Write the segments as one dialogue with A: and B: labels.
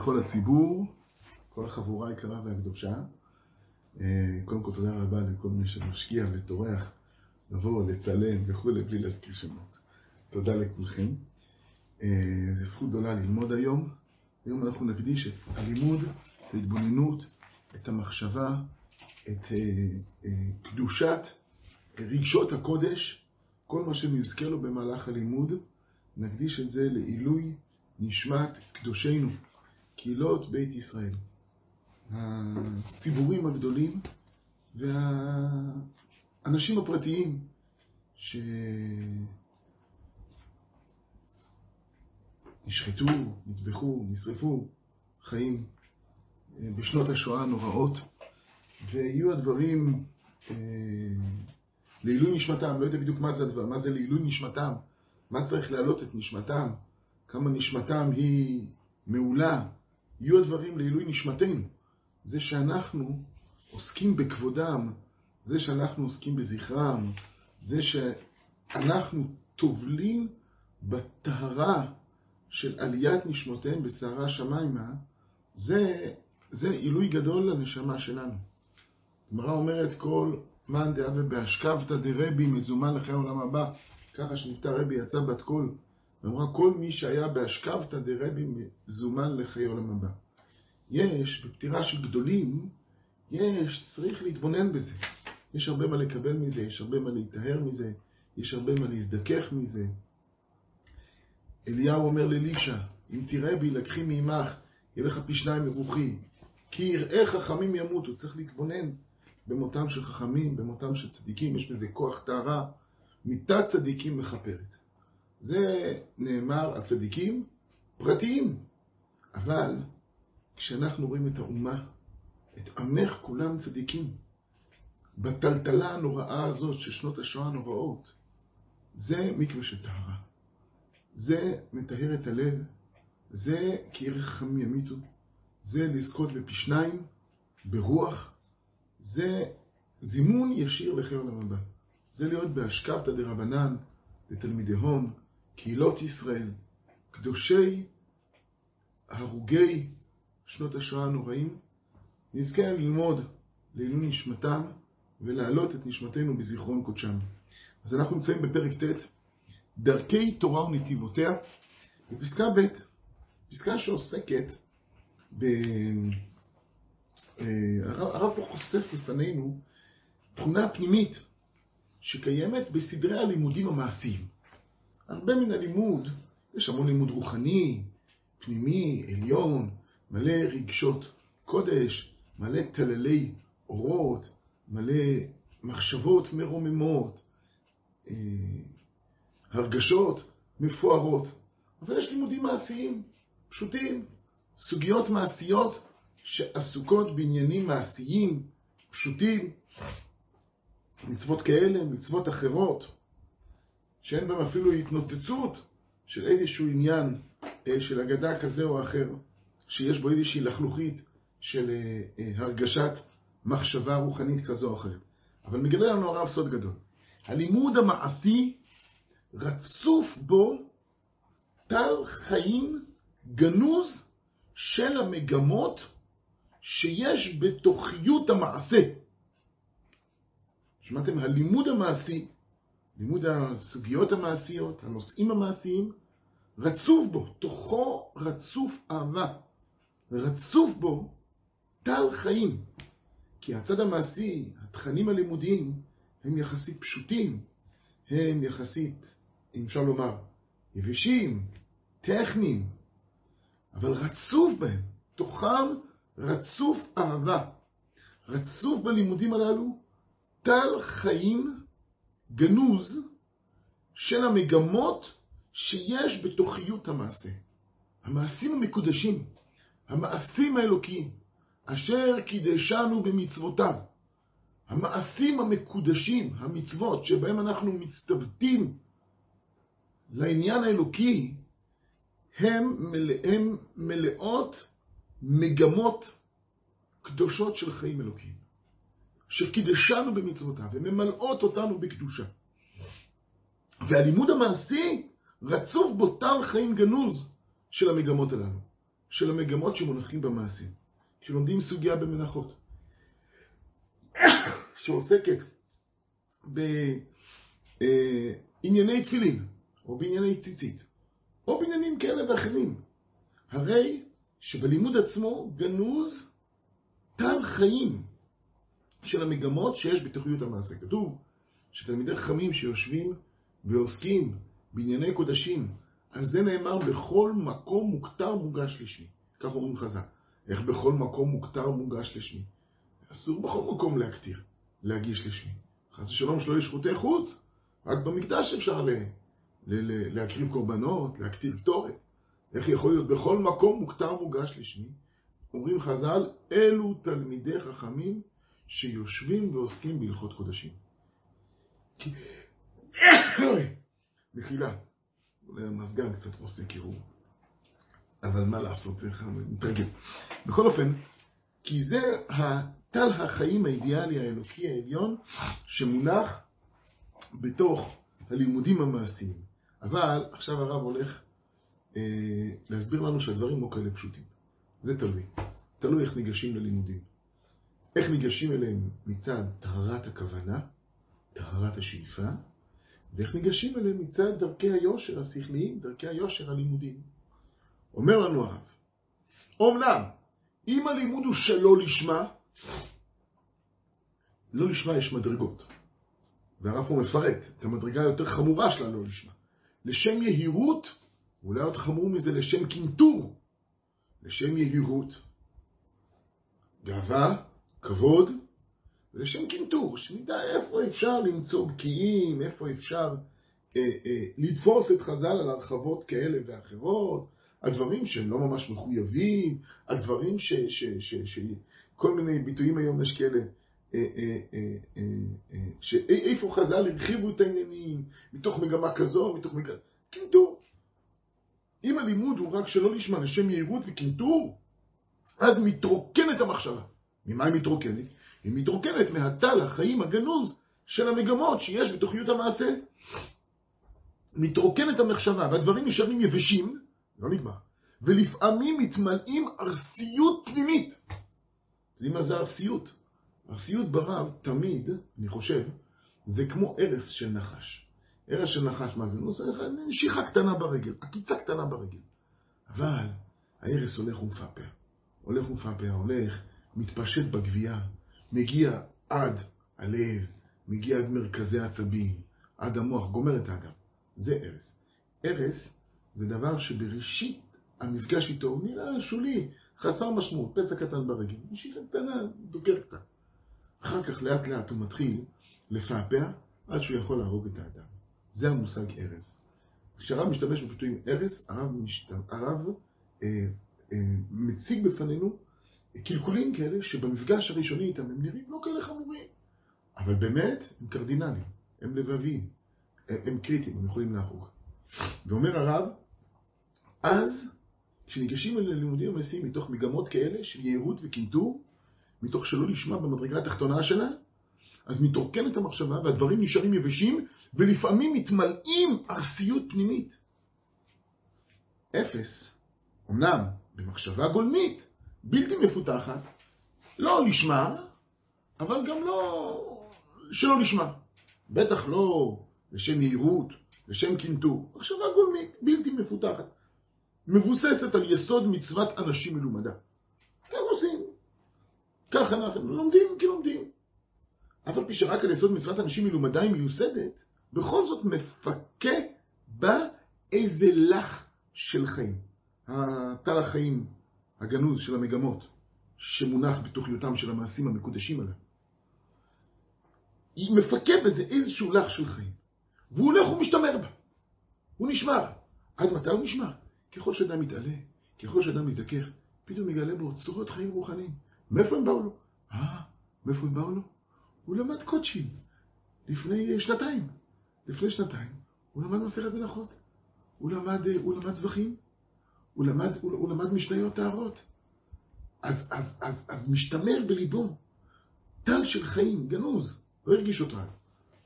A: לכל הציבור, כל החבורה היקרה והקדושה. אה, קודם כל תודה רבה לכל מי שמשקיע וטורח לבוא, לצלם וכולי, בלי להזכיר שמות. תודה לכולכם. אה, זו זכות גדולה ללמוד היום. היום אנחנו נקדיש את הלימוד, את ההתבוננות, את המחשבה, את אה, קדושת רגשות הקודש, כל מה שנזכה לו במהלך הלימוד, נקדיש את זה לעילוי נשמת קדושינו, קהילות בית ישראל. הציבורים הגדולים והאנשים הפרטיים שנשחטו, נטבחו, נשרפו, חיים אה, בשנות השואה הנוראות, ויהיו הדברים אה, לעילוי נשמתם, לא יודע בדיוק מה זה הדבר, מה זה לעילוי נשמתם, מה צריך להעלות את נשמתם, כמה נשמתם היא מעולה, יהיו הדברים לעילוי נשמתנו. זה שאנחנו עוסקים בכבודם, זה שאנחנו עוסקים בזכרם, זה שאנחנו טובלים בטהרה של עליית נשמותיהם בסערה שמיימה, זה, זה עילוי גדול לנשמה שלנו. הגמרא אומרת כל מאן דאה ובהשכבתא דרבי מזומן לחיי העולם הבא, ככה שנפטר רבי יצא בת קול, ואמרה כל מי שהיה בהשכבתא דרבי מזומן לחיי עולם הבא. יש, בפטירה של גדולים, יש, צריך להתבונן בזה. יש הרבה מה לקבל מזה, יש הרבה מה להיטהר מזה, יש הרבה מה להזדכך מזה. אליהו אומר לאלישע, אם תראה בי לקחי מעמך, יהיה לך פי שניים מרוחי. כי יראי חכמים ימותו, צריך להתבונן במותם של חכמים, במותם של צדיקים, יש בזה כוח טהרה, מיתת צדיקים מכפרת. זה נאמר, הצדיקים פרטיים, אבל כשאנחנו רואים את האומה, את עמך כולם צדיקים, בטלטלה הנוראה הזאת של שנות השואה הנוראות, זה מקווה של טהרה. זה מטהר את הלב, זה כי ערך ימיתו, זה לזכות בפי שניים, ברוח, זה זימון ישיר לחיי עולם. זה להיות בהשקפתא דרבנן לתלמידי הון, קהילות ישראל, קדושי, הרוגי שנות השואה הנוראים, נזכה ללמוד לעילוי נשמתם ולהעלות את נשמתנו בזיכרון קודשם. אז אנחנו נמצאים בפרק ט', דרכי תורה ונתיבותיה, בפסקה ב', פסקה שעוסקת ב... אה, הרב פה חושף לפנינו תכונה פנימית שקיימת בסדרי הלימודים המעשיים. הרבה מן הלימוד, יש המון לימוד רוחני, פנימי, עליון, מלא רגשות קודש, מלא טללי אורות, מלא מחשבות מרוממות, אה, הרגשות מפוארות. אבל יש לימודים מעשיים, פשוטים, סוגיות מעשיות שעסוקות בעניינים מעשיים, פשוטים, מצוות כאלה, מצוות אחרות, שאין בהן אפילו התנוצצות של איזשהו עניין אה, של אגדה כזה או אחר, שיש בו איזושהי לחלוכית של אה, אה, הרגשת מחשבה רוחנית כזו או אחרת. אבל מגלה לנו הרב סוד גדול. הלימוד המעשי רצוף בו טל חיים גנוז של המגמות שיש בתוכיות המעשה. שמעתם? הלימוד המעשי, לימוד הסוגיות המעשיות, הנושאים המעשיים, רצוף בו, תוכו רצוף אהבה, רצוף בו טל חיים. כי הצד המעשי, התכנים הלימודיים, הם יחסית פשוטים, הם יחסית, אם אפשר לומר, יבשים, טכניים, אבל רצוף בהם, תוכם רצוף אהבה. רצוף בלימודים הללו טל חיים גנוז של המגמות שיש בתוכיות המעשה. המעשים המקודשים, המעשים האלוקיים, אשר קידשנו במצוותיו. המעשים המקודשים, המצוות, שבהם אנחנו מצטוותים לעניין האלוקי, הם, מלא, הם מלאות מגמות קדושות של חיים אלוקיים. שקידשנו במצוותיו, וממלאות אותנו בקדושה. והלימוד המעשי רצוף בו טל חיים גנוז של המגמות הללו. של המגמות שמונחים במעשים. כשלומדים סוגיה במנחות, שעוסקת בענייני תפילין, או בענייני ציצית, או בעניינים כאלה ואחרים, הרי שבלימוד עצמו גנוז טל חיים של המגמות שיש בתוכניות המעשה. כתוב שתלמידי חכמים שיושבים ועוסקים בענייני קודשים, על זה נאמר בכל מקום מוכתר מוגש לשמי. כך אומרים חז"ל. איך בכל מקום מוכתר מוגש לשמי? אסור בכל מקום להקטיר, להגיש לשמי. חס ושלום שלא יהיו שחוטי חוץ, רק במקדש אפשר ל... ל... להקריב קורבנות, להקטיר קטורת. איך יכול להיות בכל מקום מוכתר מוגש לשמי? אומרים חז"ל, אלו תלמידי חכמים שיושבים ועוסקים בהלכות קודשים. מחילה, אולי המזגן קצת עושה קירור, אבל מה לעשות, איך מתרגל. בכל אופן, כי זה טל החיים האידיאלי האלוקי העליון שמונח בתוך הלימודים המעשיים. אבל עכשיו הרב הולך אה, להסביר לנו שהדברים לא כאלה פשוטים. זה תלוי. תלוי איך ניגשים ללימודים. איך ניגשים אליהם מצד טהרת הכוונה, טהרת השאיפה, ואיך ניגשים אליהם מצד דרכי היושר השכליים, דרכי היושר הלימודיים. אומר לנו הרב, אמנם, אם הלימוד הוא שלא לשמה, לא לשמה יש מדרגות. והרב פה מפרט את המדרגה היותר חמורה של הלא לשמה. לשם יהירות, ואולי עוד חמור מזה, לשם קינטור. לשם יהירות, גאווה, כבוד, ולשם קינטור, שנדע איפה אפשר למצוא בקיאים, איפה אפשר אה, אה, לתפוס את חז"ל על הרחבות כאלה ואחרות, הדברים שהם לא ממש מחויבים, הדברים ש... ש, ש, ש כל מיני ביטויים היום יש כאלה, אה, אה, אה, שאיפה חז"ל הרחיבו את העניינים, מתוך מגמה כזו, מתוך מגמה... קינטור. אם הלימוד הוא רק שלא לשמה לשם יהירות וקינטור, אז מתרוקנת המחשבה. ממה היא מתרוקנת? היא מתרוקנת מהטל החיים הגנוז של המגמות שיש בתוכניות המעשה. מתרוקנת המחשבה, והדברים נשארים יבשים, לא נגמר, ולפעמים מתמלאים ארסיות פנימית. יודעים מה זה ארסיות? ארסיות ברב תמיד, אני חושב, זה כמו ארס של נחש. ארס של נחש, מה זה? נושא נשיכה קטנה ברגל, עקיצה קטנה ברגל. אבל הארס הולך ומפעפע. הולך ומפעפע, הולך, מתפשט בגבייה, מגיע עד הלב, מגיע עד מרכזי העצבים, עד המוח, גומר את האדם. זה ארס. ארס זה דבר שבראשית המפגש איתו הוא נראה שולי, חסר משמעות, פצע קטן ברגל, נשיכה קטנה, דוקר קצת. אחר כך לאט לאט הוא מתחיל לפעפע עד שהוא יכול להרוג את האדם. זה המושג ארז. כשהרב משתמש בביטויים ארז, הרב, משת... הרב אה, אה, מציג בפנינו קלקולים כאלה שבמפגש הראשוני איתם הם נראים לא כאלה חמורים, אבל באמת הם קרדינליים, הם לבביים, הם, הם קריטיים, הם יכולים להרוג. ואומר הרב, אז כשניגשים אל הלימודים המעשיים מתוך מגמות כאלה של יהירות וקינטור, מתוך שלא לשמה במדרגה התחתונה שלה, אז מתרוקנת המחשבה והדברים נשארים יבשים ולפעמים מתמלאים ארסיות פנימית. אפס, אמנם במחשבה גולמית, בלתי מפותחת, לא לשמה, אבל גם לא שלא לשמה. בטח לא לשם יהירות, לשם קינטור. מחשבה גולמית, בלתי מפותחת. מבוססת על יסוד מצוות אנשים מלומדה. כך עושים. ככה אנחנו לומדים כי לומדים. אף על פי שרק על יסוד מצוות אנשים מלומדה היא מיוסדת, בכל זאת מפקה בה איזה לח של חיים. הטל החיים הגנוז של המגמות, שמונח בתוכניותם של המעשים המקודשים עליו. היא מפקה בזה איזשהו לח של חיים, והוא הולך ומשתמר בה. הוא נשמר. עד מתי הוא נשמר? ככל שאדם מתעלה, ככל שאדם מזדכך, פתאום מגלה בו צורות חיים רוחניים. מאיפה הם באו לו? אה, מאיפה הם באו לו? הוא למד קודשים לפני שנתיים. לפני שנתיים הוא למד מסכת מנחות. הוא למד, הוא למד. הוא למד, הוא, הוא למד משניות טהרות. אז, אז, אז, אז משתמר בליבו טל של חיים, גנוז. לא הרגיש אותו אז.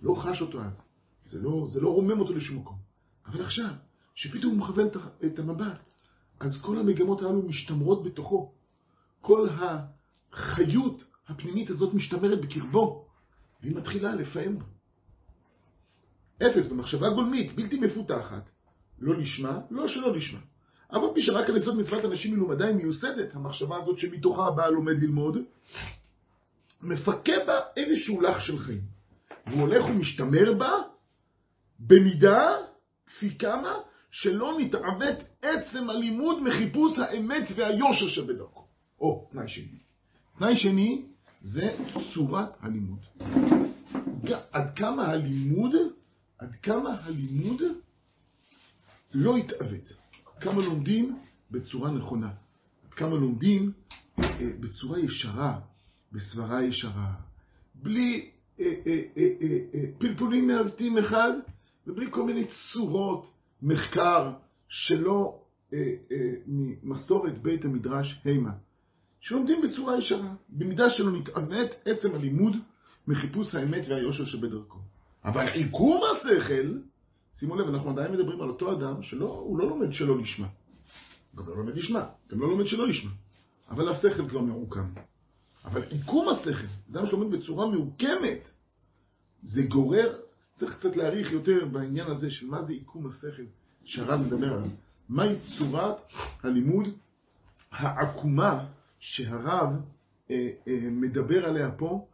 A: לא חש אותו אז. זה לא, זה לא רומם אותו לשום מקום. אבל עכשיו, שפתאום הוא מכוון את המבט אז כל המגמות הללו משתמרות בתוכו. כל החיות הפנימית הזאת משתמרת בקרבו, והיא מתחילה לפעם. אפס במחשבה גולמית, בלתי מפותחת, לא לשמה, לא שלא לשמה. אבל פי שרק על יסוד מצוות אנשים מלומדי מיוסדת, המחשבה הזאת שמתוכה הבעל לומד ללמוד, מפקה בה איזשהו לח של חיים. והוא הולך ומשתמר בה במידה, כפי כמה, שלא מתעוות עצם הלימוד מחיפוש האמת והיושר שבדרכו. או, תנאי שני. תנאי שני זה צורת הלימוד. עד כמה הלימוד, עד כמה הלימוד לא יתעוות. כמה לומדים בצורה נכונה. כמה לומדים אה, בצורה ישרה, בסברה ישרה, בלי אה, אה, פלפולים מעוותים אחד, ובלי כל מיני צורות מחקר שלא ממסורת בית המדרש המה. שלומדים בצורה ישרה, במידה שלא נתעמת עצם הלימוד מחיפוש האמת והיושר שבדרכו. אבל עיקום השכל, שימו לב, אנחנו עדיין מדברים על אותו אדם שהוא לא לומד שלא לשמה. גם לא לומד לשמה, גם לא לומד שלא לשמה. אבל השכל כבר מעוקם. אבל עיקום השכל, אדם שלומד בצורה מעוקמת, זה גורר, צריך קצת להעריך יותר בעניין הזה של מה זה עיקום השכל שהרב מדבר עליו. מהי צורת הלימוד העקומה שהרב אה, אה, מדבר עליה פה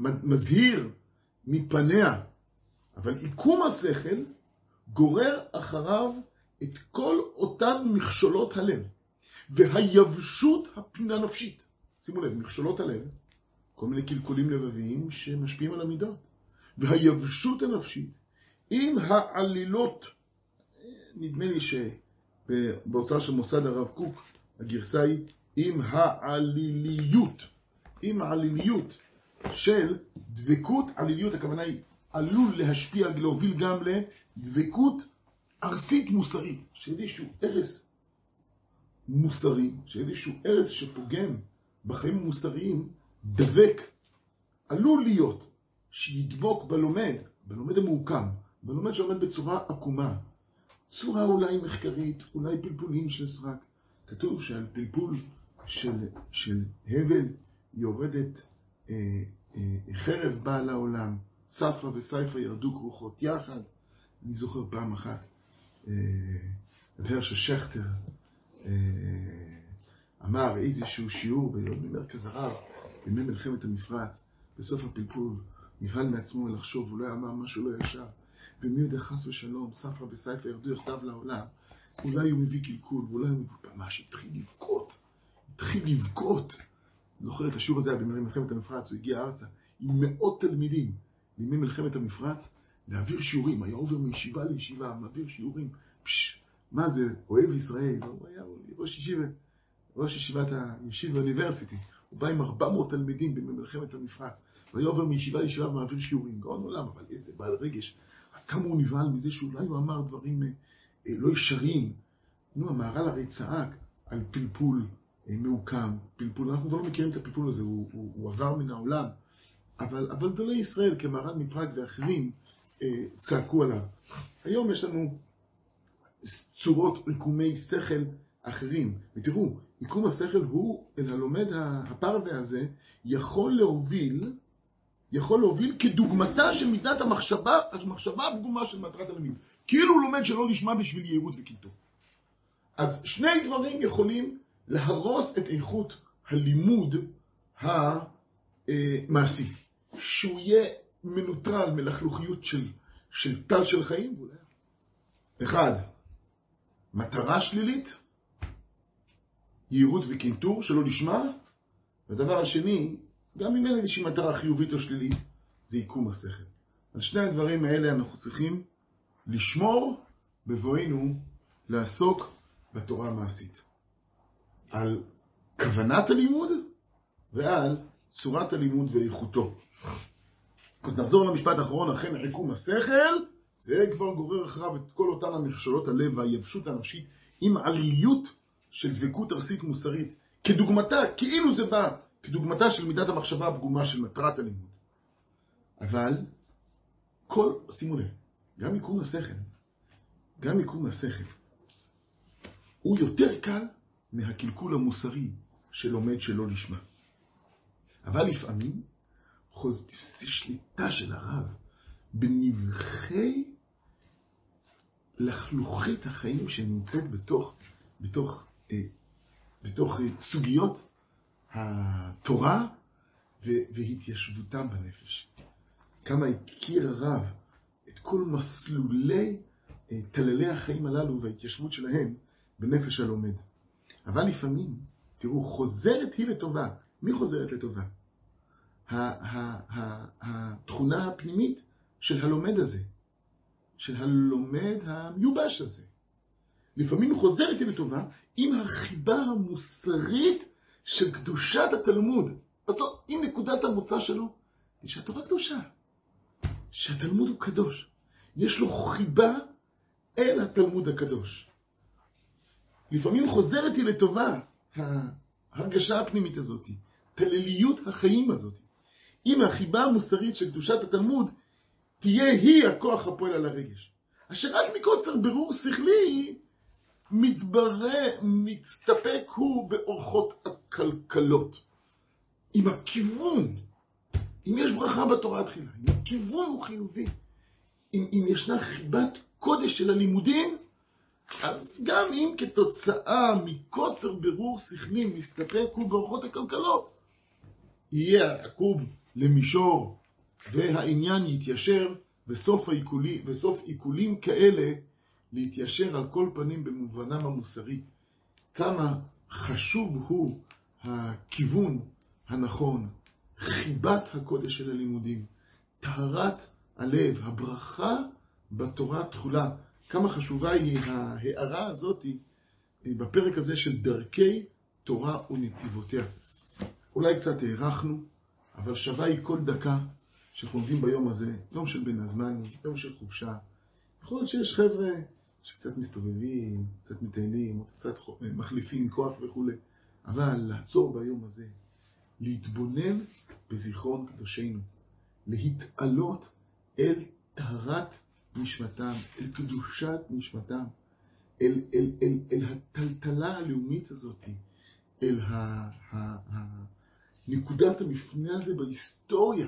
A: ומזהיר מפניה. אבל עיקום השכל גורר אחריו את כל אותן מכשולות הלב והיבשות הפנינה נפשית. שימו לב, מכשולות הלב, כל מיני קלקולים לבביים שמשפיעים על המידות. והיבשות הנפשית עם העלילות, נדמה לי שבהוצאה של מוסד הרב קוק, הגרסה היא עם העליליות, עם העליליות של דבקות, עליליות, הכוונה היא עלול להשפיע, להוביל גם לדבקות ארסית מוסרית, שאיזשהו ערס מוסרי, שאיזשהו ערס שפוגם בחיים המוסריים, דבק, עלול להיות, שידבוק בלומד, בלומד המעוקם, בלומד שעומד בצורה עקומה, צורה אולי מחקרית, אולי פלפולים של סרק. כתוב שעל פלפול של, של הבל יורדת אה, אה, חרב באה לעולם, ספרא וסייפא ירדו כרוכות יחד. אני זוכר פעם אחת, אה, הרשע שכטר אה, אמר איזשהו שיעור במרכז הרב, בימי מלחמת המפרץ, בסוף הפלפול, נבהל מעצמו לחשוב, הוא לא אמר משהו לא ישר. ומי יודע חס ושלום, ספרא וסייפא ירדו יחדיו לעולם, אולי הוא מביא קלקול, ואולי הוא. ממש התחיל לבכות, התחיל לבכות. זוכר את השיעור הזה היה בימי מלחמת המפרץ, הוא הגיע ארצה עם מאות תלמידים בימי מלחמת המפרץ להעביר שיעורים, היה עובר מישיבה לישיבה, מעביר שיעורים. פש, מה זה, אוהב ישראל, הוא היה ראש ישיבה, ראש ישיבת הישיב באוניברסיטי. הוא בא עם 400 תלמידים בימי מלחמת המפרץ, והיה עובר מישיבה לישיבה ומעביר שיעורים. גאון עולם, אבל איזה בעל רגש. אז כמה הוא נבהל מזה שאולי הוא אמר דברים אה, אה, לא ישרים. נו, המהר"ל הרי צעק על פלפול אה, מעוקם, פלפול, אנחנו כבר לא מכירים את הפלפול הזה, הוא, הוא, הוא עבר מן העולם. אבל, אבל גדולי ישראל, כמהר"ל מפראג ואחרים, אה, צעקו עליו. היום יש לנו צורות עיקומי שכל אחרים. ותראו, עיקום השכל הוא, אל הלומד הפרווה הזה, יכול להוביל, יכול להוביל כדוגמתה של מידת המחשבה, המחשבה הפגומה של מטרת הלמיד. כאילו הוא לומד שלא נשמע בשביל יהירות וקיטו. אז שני דברים יכולים להרוס את איכות הלימוד המעשי. שהוא יהיה מנוטרל מלכלוכיות של, של טל של חיים. אחד, מטרה שלילית, יהירות וקינטור שלא נשמע, והדבר השני, גם אם אין איזושהי מטרה חיובית או שלילית, זה עיקום השכל. על שני הדברים האלה אנחנו צריכים לשמור בבואנו לעסוק בתורה המעשית. על כוונת הלימוד ועל צורת הלימוד ואיכותו. אז נחזור למשפט האחרון, אכן עיקום השכל, זה כבר גורר אחריו את כל אותן המכשולות הלב והיבשות הנפשית עם עליליות של דבקות ארסית מוסרית, כדוגמתה, כאילו זה בא, כדוגמתה של מידת המחשבה הפגומה של מטרת הלימוד. אבל, כל, שימו לב, גם עיקום השכל, גם עיקום השכל, הוא יותר קל מהקלקול המוסרי שלומד שלא לשמה. אבל לפעמים חוז... שליטה של הרב בנבחי לחלוכית החיים שנמצאת בתוך, בתוך, אה, בתוך אה, סוגיות התורה והתיישבותם בנפש. כמה הכיר הרב את כל מסלולי אה, טללי החיים הללו וההתיישבות שלהם בנפש הלומד. אבל לפעמים, תראו, חוזרת היא לטובה. מי חוזרת לטובה? התכונה הפנימית של הלומד הזה, של הלומד המיובש הזה. לפעמים חוזרת היא לטובה עם החיבה המוסרית של קדושת התלמוד. בסוף, אם נקודת המוצא שלו היא שהתורה קדושה, שהתלמוד הוא קדוש. יש לו חיבה אל התלמוד הקדוש. לפעמים חוזרת היא לטובה ההרגשה הפנימית הזאת, תלליות החיים הזאת. אם החיבה המוסרית של קדושת התלמוד תהיה היא הכוח הפועל על הרגש. אשר רק מקוצר ברור שכלי מתברא, מצטפק הוא באורחות הכלכלות. אם הכיוון, אם יש ברכה בתורה התחילה, אם הכיוון הוא חיובי, אם, אם ישנה חיבת קודש של הלימודים, אז גם אם כתוצאה מקוצר ברור שכלי מסתפק הוא באורחות הכלכלות, יהיה עקוב למישור והעניין יתיישר בסוף, העיקולים, בסוף עיקולים כאלה להתיישר על כל פנים במובנם המוסרי. כמה חשוב הוא הכיוון הנכון, חיבת הקודש של הלימודים, טהרת הלב, הברכה בתורה תכולה. כמה חשובה היא ההערה הזאת אה, בפרק הזה של דרכי תורה ונתיבותיה. אולי קצת הארכנו, אבל שווה היא כל דקה שאנחנו עומדים ביום הזה, יום של בין הזמן, יום של חופשה. יכול להיות שיש חבר'ה שקצת מסתובבים, קצת מטיילים, קצת מחליפים כוח וכולי, אבל לעצור ביום הזה, להתבונן בזיכרון קדושנו, להתעלות אל טהרת נשמתם, אל קדושת נשמתם, אל, אל, אל, אל הטלטלה הלאומית הזאת, אל ה, ה, ה, נקודת המפנה הזה בהיסטוריה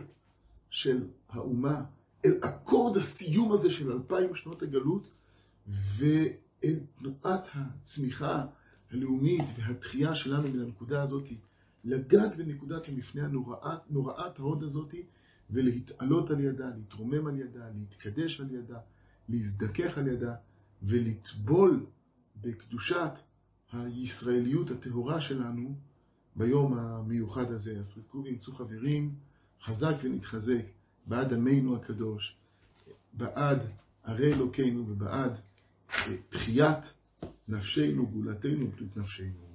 A: של האומה, אל אקורד הסיום הזה של אלפיים שנות הגלות, ואל תנועת הצמיחה הלאומית והתחייה שלנו מן הנקודה הזאת, לגעת בנקודת המפנה הנוראת, נוראת ההוד הזאת, ולהתעלות על ידה, להתרומם על ידה, להתקדש על ידה, להזדכך על ידה, ולטבול בקדושת הישראליות הטהורה שלנו ביום המיוחד הזה. אז חזקו וימצאו חברים, חזק ונתחזק, בעד עמנו הקדוש, בעד ערי אלוקינו ובעד תחיית נפשנו, גאולתנו ופליט נפשנו.